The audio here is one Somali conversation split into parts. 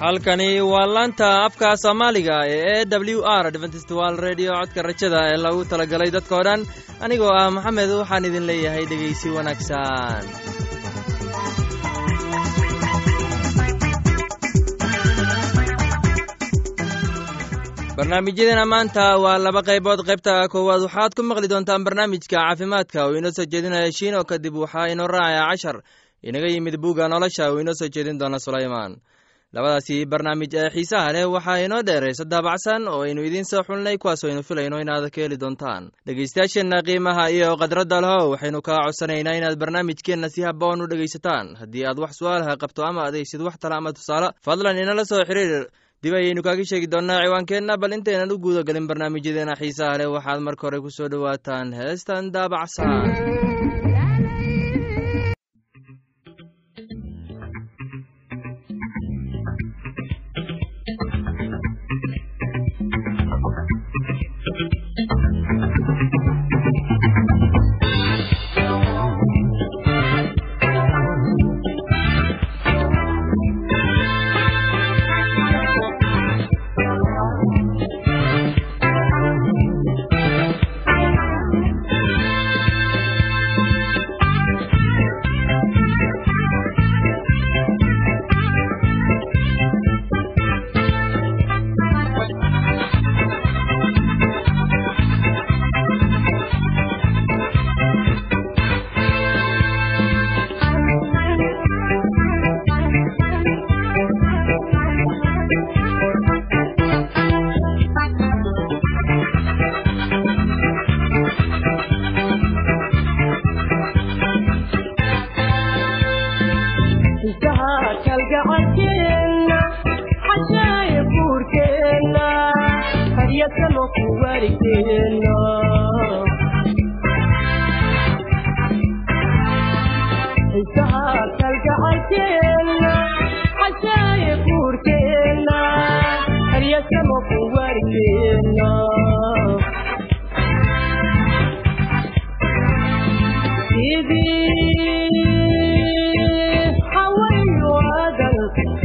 halkani waa laanta afka soomaaliga ee e w r dventstwal redio codka rajada ee lagu talagalay dadkao dhan anigoo ah maxamed waxaan idin leeyahay dhegaysi wanaagsan barnaamijyadeena maanta waa laba qaybood. Qaybta koowaad waxaad ku maqli doontaan barnaamijka caafimaadka uu inoo soo jeedinaya shiino. Kadib waxaa inoo raacaya cashar. Inaga yimid buugga nolosha uu inoo soo jeedin doona sulaymaan. Labadaasi barnaamij ee xiisaha leh waxaa inoo dheeraysa daabacsan oo aynu idiin soo xulnay kuwaas aynu filayno inaad ka heli doontaan. Dhegeystayaasheenna qiimaha iyo khadradda leho waxaynu kaa codsanaynaa inaad barnaamijkeenna si haboon u dhegaysataan. Haddii aad wax su'aalaha qabto ama adaysid wax tala ama tusaale fadlan inala soo xiriir dib ayaynu kaaga sheegi doonnaa ciwaankeenna bal intaynan u guuda galin barnaamijyadeena xiisaha leh waxaad marka hore ku soo dhowaataan heestan daabacsan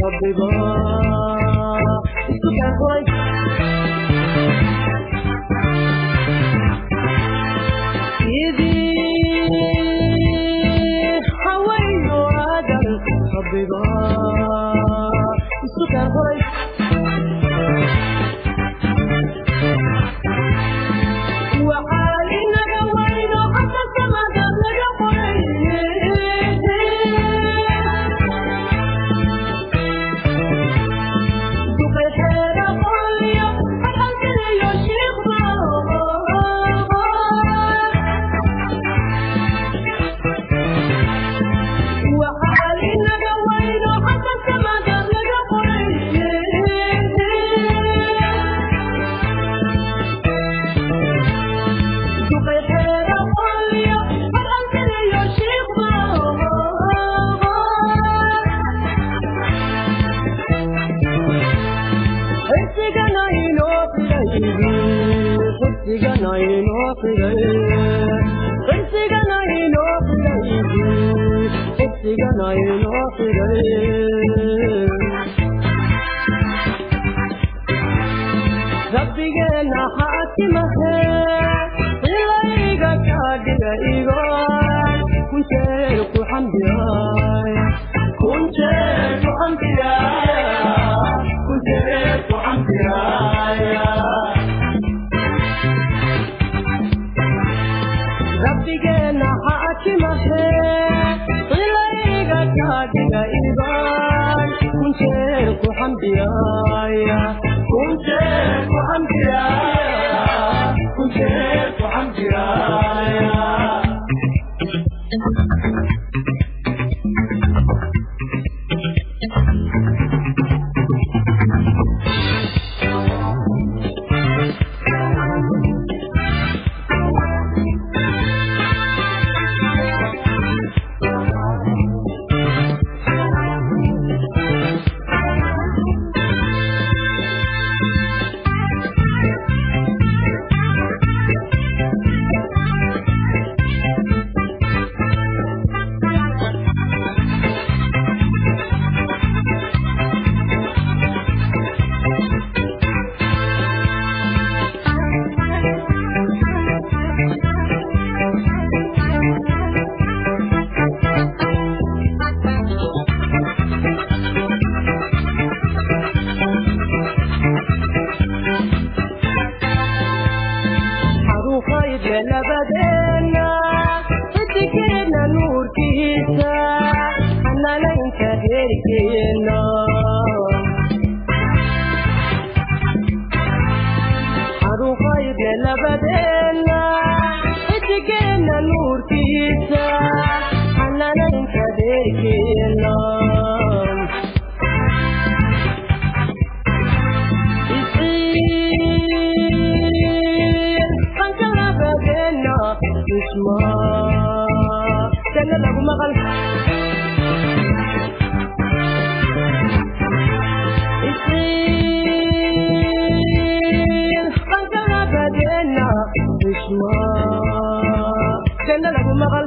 rabbiga rabbigeenna ha atti mahe aakimahe ilayga taadiga iban kunjeerku isma janna lagu maqal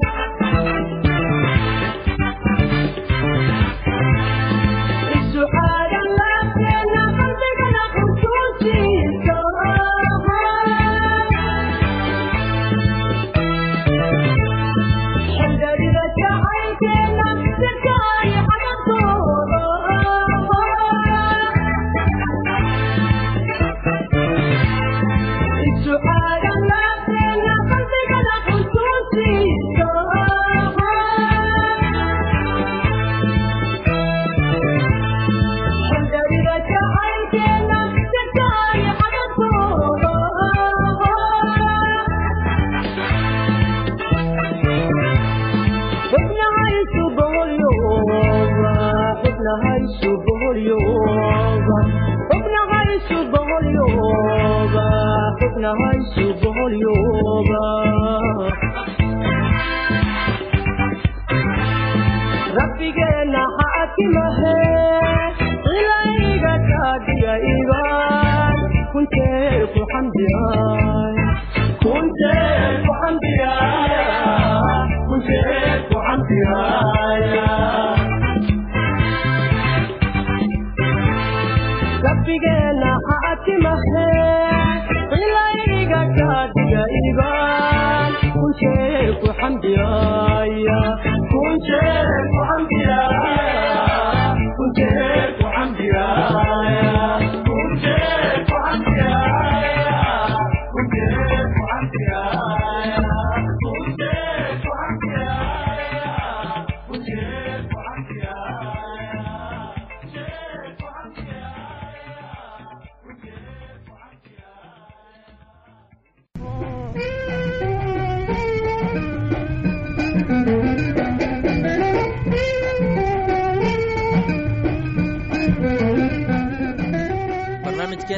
rabbigeena xaakimahe ilayga kaadiya iban kuntee ku xamdiyay kuntee ku xamdiyay kuntee ku xamdiyay rabbigeena xaakimahe ilayga kaadiya iban kuntee ku xamdiyay kuntee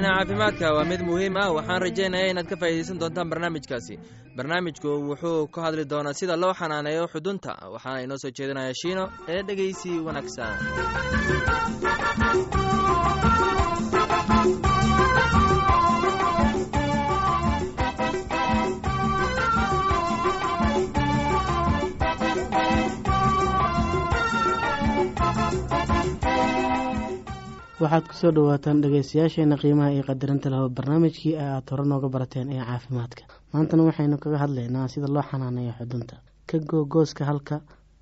barnaamijkeena caafimaadka. Waa mid muhiim ah. Waxaan rajaynaya inaad ka faa'iidaysan doontaan barnaamijkaasi. Barnaamijku wuxuu ka hadli doonaa sida loo xanaaneeyo xudunta. Waxaana inoo soo jeedinaya shiino ee dhegeysi wanaagsan waxaad ku soo dhawaataan dhegeystayaasheena qiimaha iyo qadarinta laho barnaamijkii aad hore nooga barateen ee caafimaadka. Maantana waxaynu kaga hadlaynaa sida loo xanaaneeyo xudunta. Ka goo gooska halka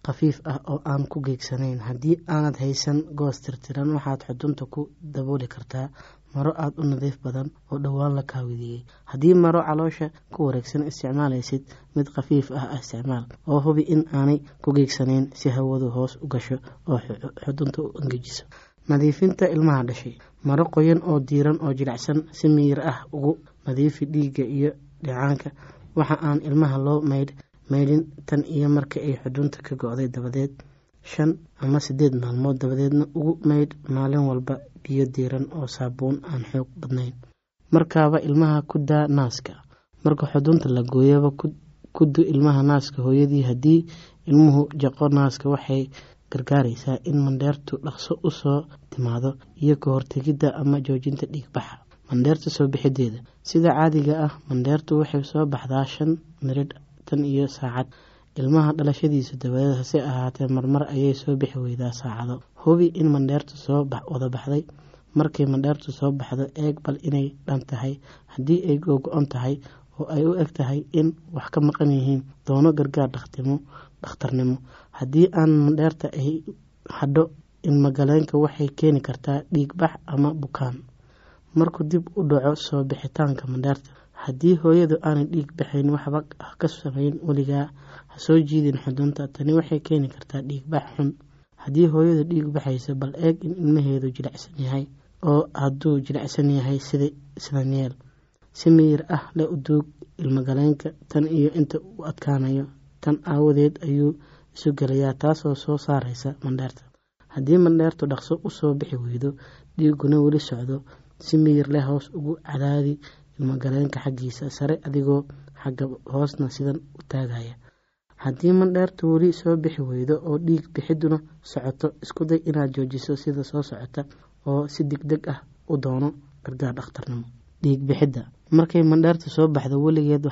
khafiif ah oo aan ku geegsanayn. Haddii aanad haysan goos tirtiran waxaad xudunta ku dabooli kartaa maro aada u nadiif badan oo dhowaan la kaawidiyey. Haddii maro caloosha ku wareegsan isticmaalaysid mid khafiif ah isticmaal oo hubi in aanay ku geegsanayn si hawadu hoos u gasho oo xudunta u engejiso nadiifinta ilmaha dhashay. Maro qoyan oo diiran oo jilicsan si miyir ah ugu nadiifi dhiigga iyo dhicaanka waxa aan ilmaha loo maydh maydhin tan iyo marka ay xudunta ka go-day dabadeed shan ama sideed maalmood dabadeedna ugu maydh maalin walba biyo diiran oo saabuun aan xoog badnayn. Markaaba ilmaha ku daa naaska. Marka xudunta la gooyaba ku du ilmaha naaska hooyadii haddii ilmuhu jaqo naaska waxay gargaaraysaa in mandheertu dhaqso u soo timaado iyo ka hortegidda ama joojinta dhiigbaxa mandheerta soo bixideeda sida caadiga ah mandheertu waxay soo baxdaa shan miridh tan iyo saacad. Ilmaha dhalashadiisa dabadeed hase ahaatee marmar ayay soo bixi weydaa saacado. Hubi in mandheertu soo wada baxday. Markay mandheertu soo baxdo eeg bal inay dhan tahay. Haddii ay googo-on tahay oo ay u eg tahay in wax ka maqan yihiin doono gargaar dhakhtimo dhakhtarnimo haddii aan mandheerta ay hadho ilmagaleenka waxay keeni kartaa dhiigbax ama bukaan. Markuu dib u dhaco soo bixitaanka mandheerta haddii hooyadu aanay dhiig baxayn waxba ka samayn weligaa ha soo jiidin xudunta. Tani waxay keeni kartaa dhiigbax xun. Haddii hooyadu dhiig baxayso bal eeg in ilmaheedu jilicsan yahay oo hadduu jilicsan yahay sida islan si miyir ah le u duug ilmagaleenka tan iyo inta u adkaanayo tan aawadeed ayuu isu gelayaa taasoo soo saaraysa mandheerta haddii mandheertu dhaqso u soo bixi weydo dhiiguna weli socdo. Si miyir leh hoos ugu cadaadi ilmagaleenka xaggiisa. Sare adigoo xagga hoosna sidan u taagaya. Haddii mandheertu weli soo bixi weydo oo dhiig bixiduna socoto isku day inaad joojiso sida soo socota oo si deg deg ah u doono gargaar dhakhtarnimo. Dhiig bixidda. Markay mandheertu soo baxdo weligeed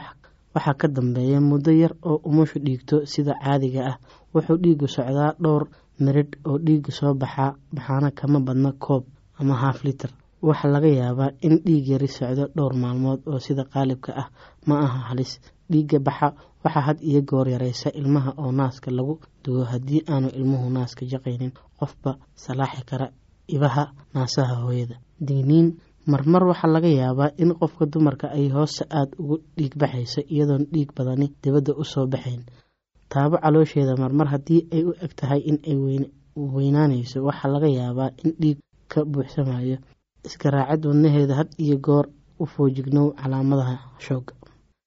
waxaa ka dambeeya muddo yar oo umushu dhiigto sida caadiga ah. Wuxuu dhiigu socdaa dhowr miridh oo dhiiga soo baxaa baxaana kama badna koob ama haaf litar waxaa laga yaabaa in dhiig yari socdo dhowr maalmood oo sida qaalibka ah. Ma aha halis. Dhiigga baxa waxaa had iyo goor yareysa ilmaha oo naaska lagu dugo haddii aanu ilmuhu naaska jaqaynin qofba salaaxi kara ibaha naasaha hooyada. Digniin marmar waxaa laga yaabaa in qofka dumarka ay hoose aada ugu dhiig baxayso iyadoon dhiig badani dibadda u soo baxayn. Taabo caloosheeda marmar haddii ay u eg tahay in ay weynaanayso waxaa laga yaabaa in dhiig ka buuxsamayo iskaraacad wadnaheeda had iyo goor u foojignow calaamadaha shooga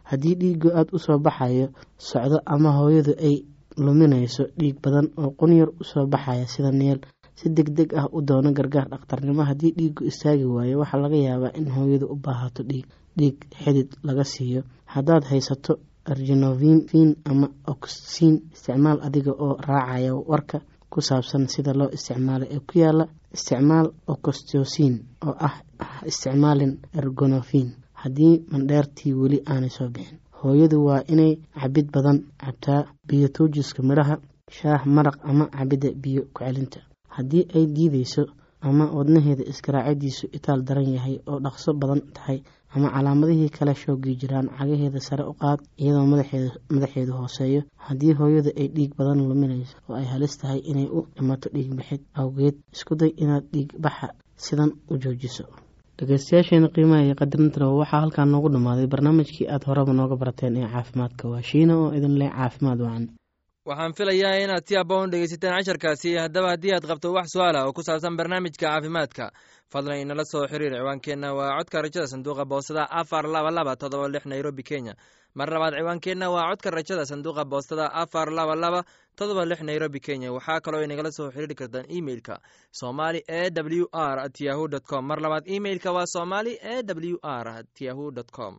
haddii dhiigu aada u soo baxayo socdo ama hooyadu ay luminayso dhiig badan oo qunyar u soo baxaya sida neel si deg deg ah u doono gargaar dhakhtarnimo haddii dhiigu istaagi waayo waxaa laga yaabaa in hooyadu u baahato dhiig dhiig xidid laga siiyo. Haddaad haysato argenovin ama oxin isticmaal adiga oo raacaya warka ku saabsan sida loo isticmaalo ee ku yaalla isticmaal ocostosin oo ah isticmaalin ergonofin haddii mandheertii weli aanay soo bixin hooyadu waa inay cabid badan cabtaa biyo tuujiska midhaha shaah maraq ama cabidda biyo ku-celinta haddii ay diideyso ama wadnaheeda iskaraacadiisu itaal daran yahay oo dhaqso badan tahay ama calaamadihii kale shoogii jiraan cagaheeda sare u qaad iyadoo madaxeedu hooseeyo haddii hooyadu ay dhiig badan luminayso oo ay halis tahay inay u dhimato dhiig bixid awgeed isku day inaad dhiig baxa sidan u joojiso. Dhegeystayaasheena qiimaha iyo qadarintan waxaa halkaa noogu dhammaaday barnaamijkii aada horeba nooga barateen ee caafimaadka. Waa shiina oo idin leh caafimaad wacan waxaan filayaa inaad si aboon dhegeysateen casharkaasi haddaba haddii aad qabto wax su'aal ah oo ku saabsan barnaamijka caafimaadka fadlan inala soo xiriir. Ciwaankeenna waa codka rajada sanduuqa boostada afar laba laba todoba lix nairobi kenya. Mar labaad ciwaankeenna waa codka rajada sanduuqa boostada afar laba laba todoba lix nairobi kenya. Waxaa kaloo inagala soo xiriiri kartaan emeilka somali e w r at yahu dt com. Mar labaad emeilka waa somali e w r at yahu dt com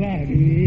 weeye gabaadh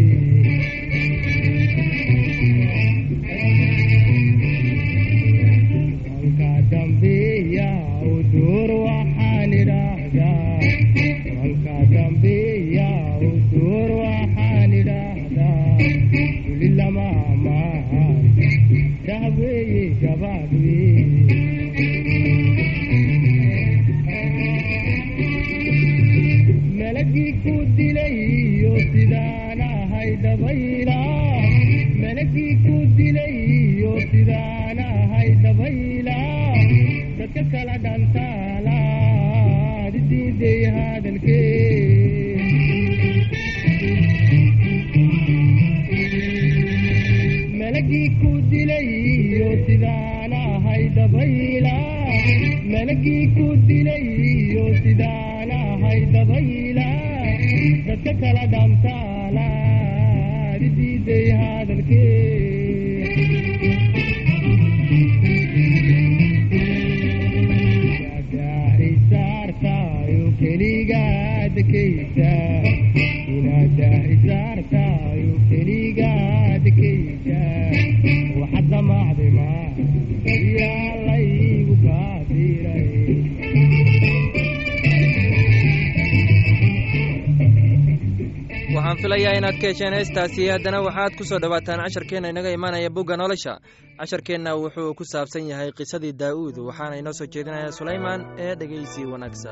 dilay dadka kala dhantaala diiday hadalkee waxaan filayaa inaad ka hesheen heestaasi haddana waxaad ku soo dhowaataan casharkeenna inaga imaanaya bugga nolosha. Casharkeenna wuxuu ku saabsan yahay qisadii daa'uud waxaana inoo soo jeedinaya sulaymaan ee dhegeysi wanaagsa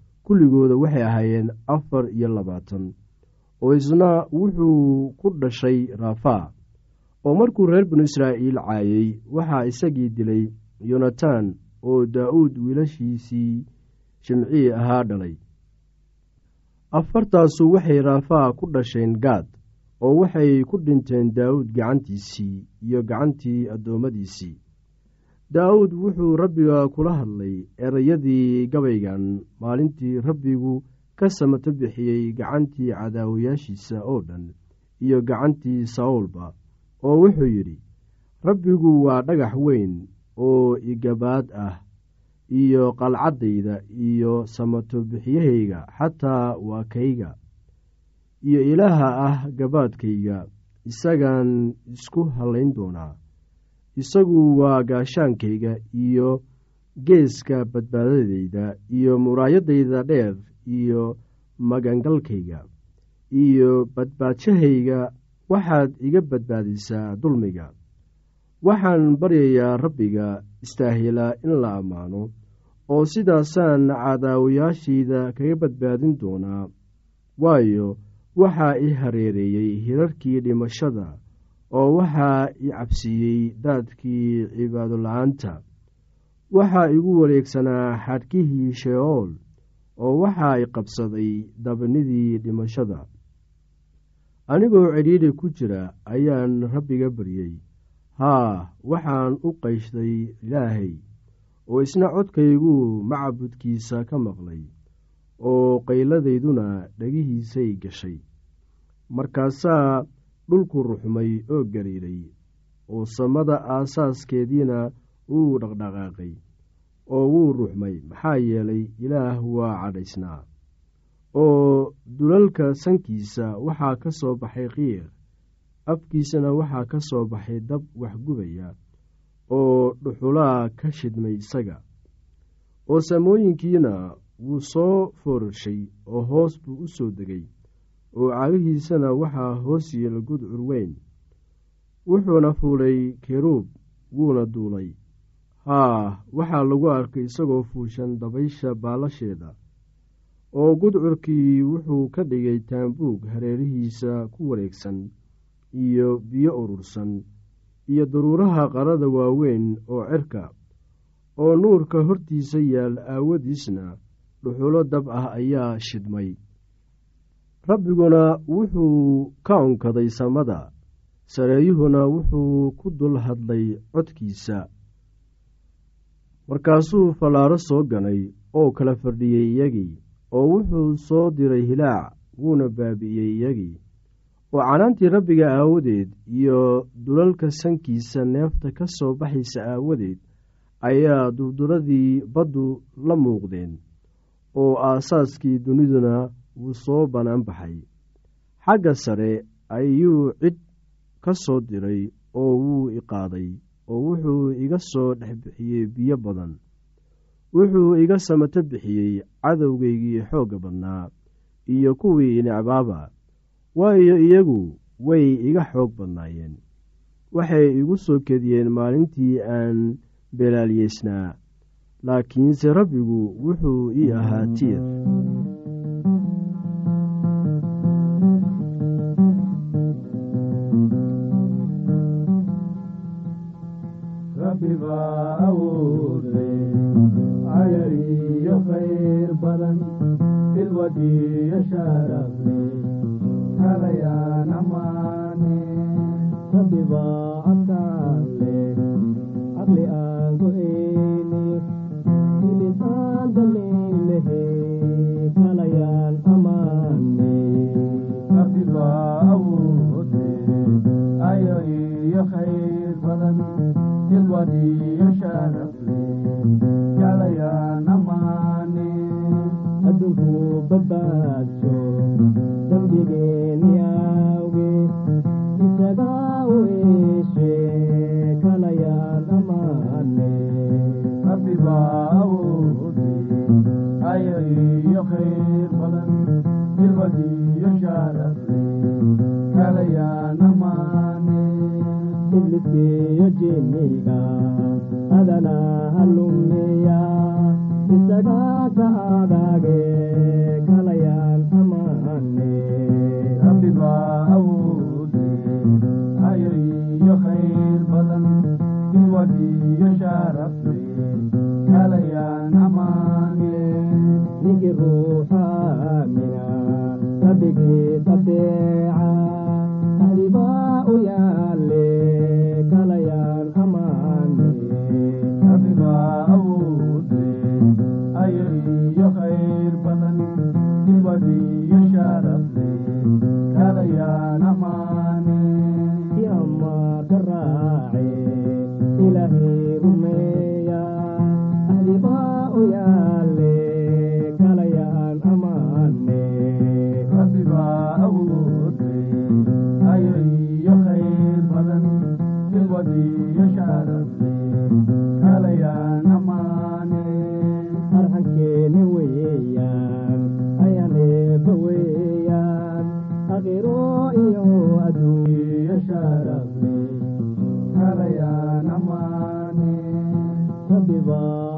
kulligooda waxay ahaayeen afar iyo labaatan. Oo isna wuxuu ku dhashay raafaa oo markuu reer binu israa'iil caayey waxaa isagii dilay yonatan oo daa'uud wiilashiisii shimcii ahaa dhalay. Afartaasu waxay raafaa ku dhasheen gaad oo waxay ku dhinteen daa'uud gacantiisii iyo gacantii addoommadiisii daa'uud wuxuu rabbiga kula hadlay erayadii gabaygan. Maalintii rabbigu ka samato bixiyey gacantii cadaawayaashiisa oo dhan iyo gacantii sawlba oo wuxuu yidhi rabbigu waa dhagax weyn oo igabaad ah iyo qalcaddayda iyo samato bixiyahayga xataa waa kayga iyo ilaaha ah gabaadkayga. Isagaan isku hallayn doonaa isagu waa gaashaankayga iyo geeska badbaadadayda iyo muraayadayda dheer iyo magangalkayga iyo badbaadshahayga waxaad iga badbaadisaa dulmiga. Waxaan baryayaa rabbiga istaahilaa in la ammaano oo sidaasaan cadaawayaashayda kaga badbaadin doonaa. Waayo waxaa i hareereeyey hirarkii dhimashada oo waxaa i cabsiiyey daadkii cibaadola'aanta waxaa igu wareegsanaa xadhkihii sheeool oo waxaa i qabsaday dabnidii dhimashada. Anigoo cidhiidhi ku jira ayaan rabbiga baryey haa waxaan u qayshtay ilaahay oo isna codkayguu macbudkiisa ka maqlay oo qayladayduna dhegihiisay gashay. Markaasaa dhulku ruxmay oo gariiray oo samada aasaaskeediina wuu dhaqdhaqaaqay oo wuu ruxmay maxaa yeelay ilaah waa cadhaysnaa. Oo dulalka sankiisa waxaa ka soo baxay qiiq afkiisana waxaa ka soo baxay dab waxgubaya oo dhuxulaha ka shidmay isaga. Oo saamooyinkiina wuu soo foorashay oo hoos buu u soo degay oo cagihiisana waxaa hoos yeela gudcur weyn wuxuuna fuulay keruub wuuna duulay. Haa waxaa lagu arkay isagoo fuushan dabaysha baalasheeda oo gudcurkii wuxuu ka dhigay taambuug hareerihiisa ku wareegsan iyo biyo urursan iyo daruuraha qarada waaweyn oo cirka oo nuurka hortiisa yaal aawadiisna dhuxulo dab ah ayaa shidmay rabbiguna wuxuu ka onkaday samada sareeyuhuna wuxuu ku dul hadlay codkiisa. Markaasuu fallaaro soo ganay oo kala fadhiyey iyagii oo wuxuu soo diray hilaac wuuna baabi'iyey iyagii. Oo canaantii rabbiga aawadeed iyo dulalka sankiisa neefta ka soo baxaysa aawadeed ayaa durduradii baddu la muuqdeen oo aasaaskii duniduna wuu soo bannaan baxay. Xagga sare ayuu cid ka soo diray oo wuu iqaaday oo wuxuu iga soo dhex bixiyey biyo badan. Wuxuu iga samato bixiyey cadowgaygii xoogga badnaa iyo kuwii necbaaba. Waayo iyagu way iga xoog badnaayeen. Waxay igu soo kediyeen maalintii aan beelaalyeysnaa laakiinse rabbigu wuxuu ii ahaa tiir rabbi baa awoode ayariyo ilwadiyo sharafle ninki ruuxa aamina kalayaan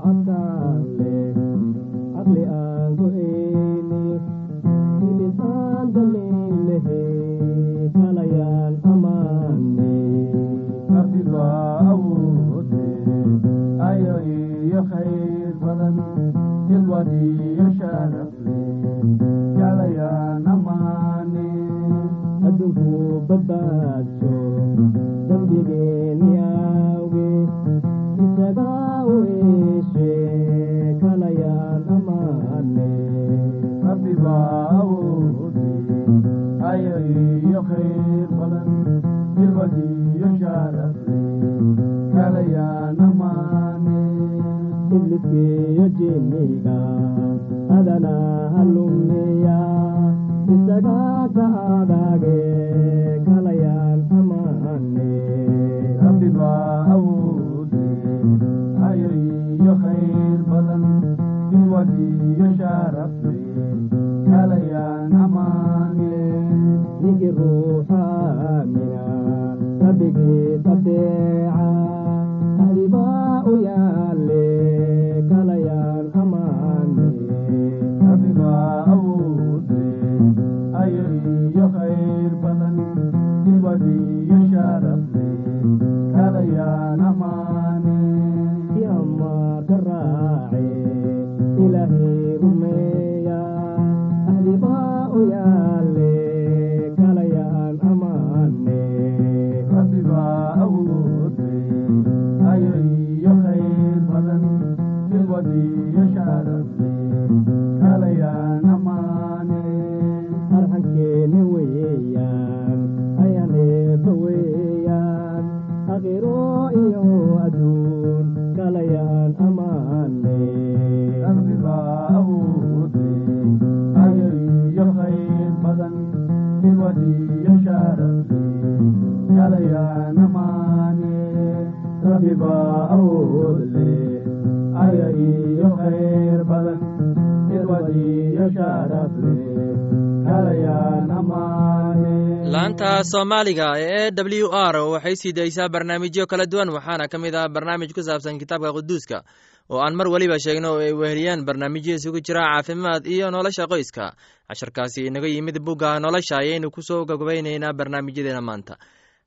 aamina rabbigii tabeeca bilwadiyo sharafle laanta soomaaliga ee e w r waxay sii daysaa barnaamijyo kala duwan waxaana ka mid ah barnaamij ku saabsan kitaabka quduuska oo aan mar weliba sheegno oo ay weheliyaan barnaamijyo isugu jira caafimaad iyo nolosha qoyska. Casharkaasi inaga yimid bugga nolosha ayaynu ku soo gabgabaynaynaa barnaamijyadeena maanta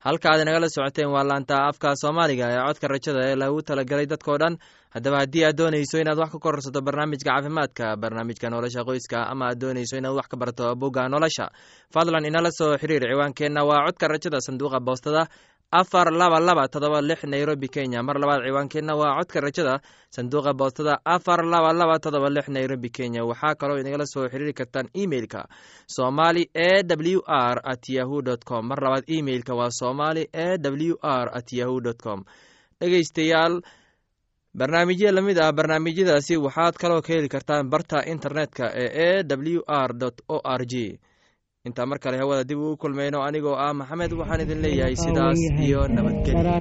halka aad inagala socoteen waa laanta afka soomaaliga ee codka rajada ee lagu talagalay dadkao dhan. Haddaba haddii aad doonayso inaad wax ka kororsato barnaamijka caafimaadka barnaamijka nolosha qoyska ama aad doonayso inaad wax ka barto bugga nolosha fadlan inala soo xiriir ciwaankeenna. Waa codka rajada sanduuqa boostada afar laba laba todoba lix nairobi kenya. Mar labaad ciwaankeenna waa codka rajada sanduuqa boostada afar laba laba todoba lix nairobi kenya. Waxaa kaloo inagala soo xiriiri kartaan emeilka somali e w r at yahu dt com. Mar labaad emeilka waa somali e w r at yahu dt com. Dhegeystayaal barnaamijyo la mid ah barnaamijyadaasi waxaad kaloo ka heli kartaan barta internetka ee e w r o r g intaa mar kale hawada dib ugu kulmayno anigoo ah maxamed waxaan idin leeyahay sidaas iyo nabadgelya